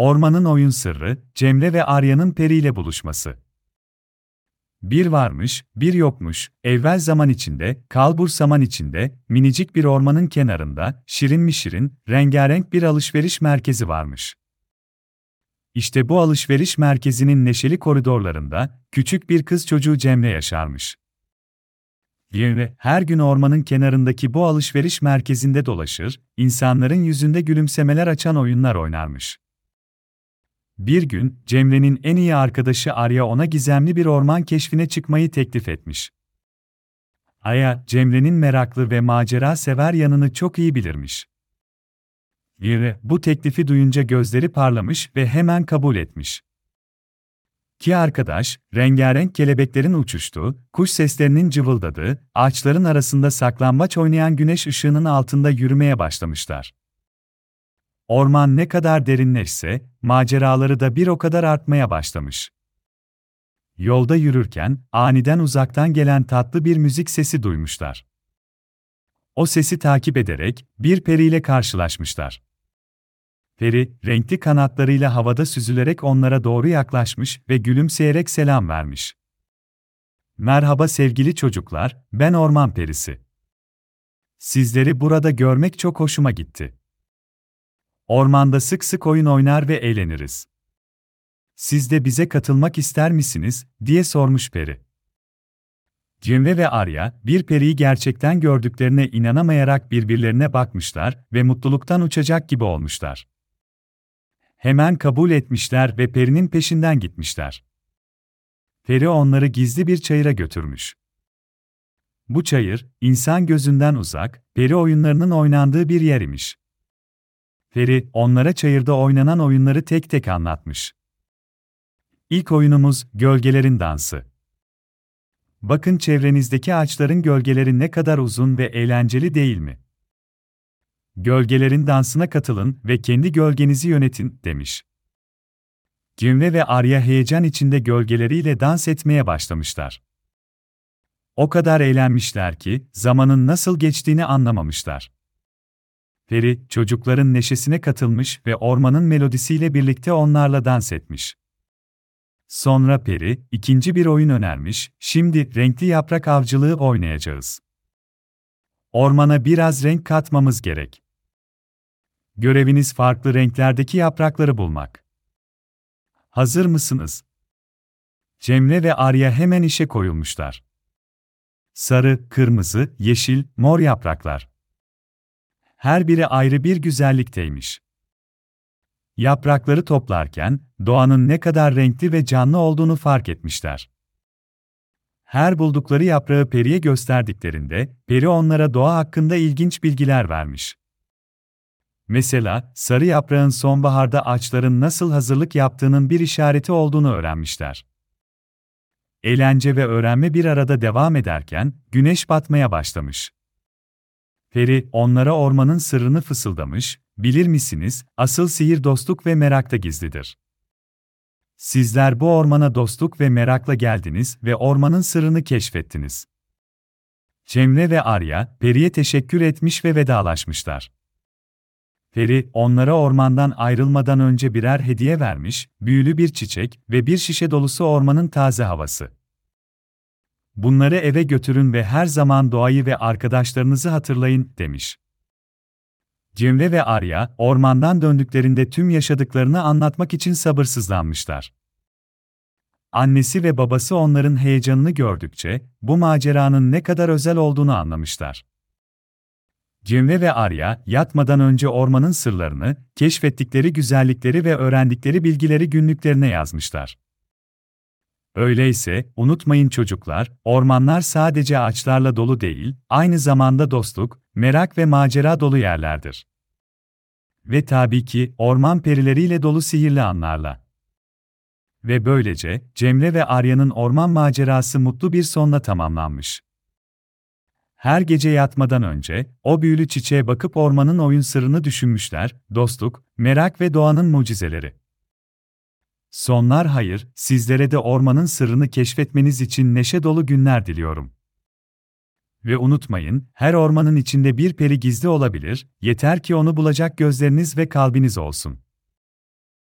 Ormanın oyun sırrı, Cemre ve Arya'nın periyle buluşması. Bir varmış, bir yokmuş, evvel zaman içinde, kalbur zaman içinde, minicik bir ormanın kenarında, şirin mi şirin, rengarenk bir alışveriş merkezi varmış. İşte bu alışveriş merkezinin neşeli koridorlarında, küçük bir kız çocuğu Cemre yaşarmış. Cemre, her gün ormanın kenarındaki bu alışveriş merkezinde dolaşır, insanların yüzünde gülümsemeler açan oyunlar oynarmış. Bir gün, Cemre'nin en iyi arkadaşı Arya ona gizemli bir orman keşfine çıkmayı teklif etmiş. Arya, Cemre'nin meraklı ve macera sever yanını çok iyi bilirmiş. Cemre, bu teklifi duyunca gözleri parlamış ve hemen kabul etmiş. Ki arkadaş, rengarenk kelebeklerin uçuştuğu, kuş seslerinin cıvıldadığı, ağaçların arasında saklambaç oynayan güneş ışığının altında yürümeye başlamışlar. Orman ne kadar derinleşse, maceraları da bir o kadar artmaya başlamış. Yolda yürürken, aniden uzaktan gelen tatlı bir müzik sesi duymuşlar. O sesi takip ederek, bir periyle karşılaşmışlar. Peri, renkli kanatlarıyla havada süzülerek onlara doğru yaklaşmış ve gülümseyerek selam vermiş. Merhaba sevgili çocuklar, ben Orman Perisi. Sizleri burada görmek çok hoşuma gitti. Ormanda sık sık oyun oynar ve eğleniriz. Siz de bize katılmak ister misiniz, diye sormuş peri. Cimre ve Arya, bir periyi gerçekten gördüklerine inanamayarak birbirlerine bakmışlar ve mutluluktan uçacak gibi olmuşlar. Hemen kabul etmişler ve perinin peşinden gitmişler. Peri onları gizli bir çayıra götürmüş. Bu çayır, insan gözünden uzak, peri oyunlarının oynandığı bir yer imiş. Peri, onlara çayırda oynanan oyunları tek tek anlatmış. İlk oyunumuz, gölgelerin dansı. Bakın çevrenizdeki ağaçların gölgeleri ne kadar uzun ve eğlenceli değil mi? Gölgelerin dansına katılın ve kendi gölgenizi yönetin, demiş. Cimre ve Arya heyecan içinde gölgeleriyle dans etmeye başlamışlar. O kadar eğlenmişler ki, zamanın nasıl geçtiğini anlamamışlar. Peri, çocukların neşesine katılmış ve ormanın melodisiyle birlikte onlarla dans etmiş. Sonra Peri, ikinci bir oyun önermiş, şimdi renkli yaprak avcılığı oynayacağız. Ormana biraz renk katmamız gerek. Göreviniz farklı renklerdeki yaprakları bulmak. Hazır mısınız? Cemre ve Arya hemen işe koyulmuşlar. Sarı, kırmızı, yeşil, mor yapraklar. Her biri ayrı bir güzellikteymiş. Yaprakları toplarken, doğanın ne kadar renkli ve canlı olduğunu fark etmişler. Her buldukları yaprağı Peri'ye gösterdiklerinde, Peri onlara doğa hakkında ilginç bilgiler vermiş. Mesela, sarı yaprağın sonbaharda ağaçların nasıl hazırlık yaptığının bir işareti olduğunu öğrenmişler. Eğlence ve öğrenme bir arada devam ederken, güneş batmaya başlamış. Peri, onlara ormanın sırrını fısıldamış, bilir misiniz, asıl sihir dostluk ve merakta gizlidir. Sizler bu ormana dostluk ve merakla geldiniz ve ormanın sırrını keşfettiniz. Cemre ve Arya, Peri'ye teşekkür etmiş ve vedalaşmışlar. Peri, onlara ormandan ayrılmadan önce birer hediye vermiş, büyülü bir çiçek ve bir şişe dolusu ormanın taze havası. Bunları eve götürün ve her zaman doğayı ve arkadaşlarınızı hatırlayın, demiş. Cemre ve Arya, ormandan döndüklerinde tüm yaşadıklarını anlatmak için sabırsızlanmışlar. Annesi ve babası onların heyecanını gördükçe, bu maceranın ne kadar özel olduğunu anlamışlar. Cemre ve Arya, yatmadan önce ormanın sırlarını, keşfettikleri güzellikleri ve öğrendikleri bilgileri günlüklerine yazmışlar. Öyleyse, unutmayın çocuklar, ormanlar sadece ağaçlarla dolu değil, aynı zamanda dostluk, merak ve macera dolu yerlerdir. Ve tabii ki, orman perileriyle dolu sihirli anlarla. Ve böylece, Cemre ve Arya'nın orman macerası mutlu bir sonla tamamlanmış. Her gece yatmadan önce, o büyülü çiçeğe bakıp ormanın oyun sırrını düşünmüşler, dostluk, merak ve doğanın mucizeleri. Sonlar hayır, sizlere de ormanın sırrını keşfetmeniz için neşe dolu günler diliyorum. Ve unutmayın, her ormanın içinde bir peri gizli olabilir, yeter ki onu bulacak gözleriniz ve kalbiniz olsun.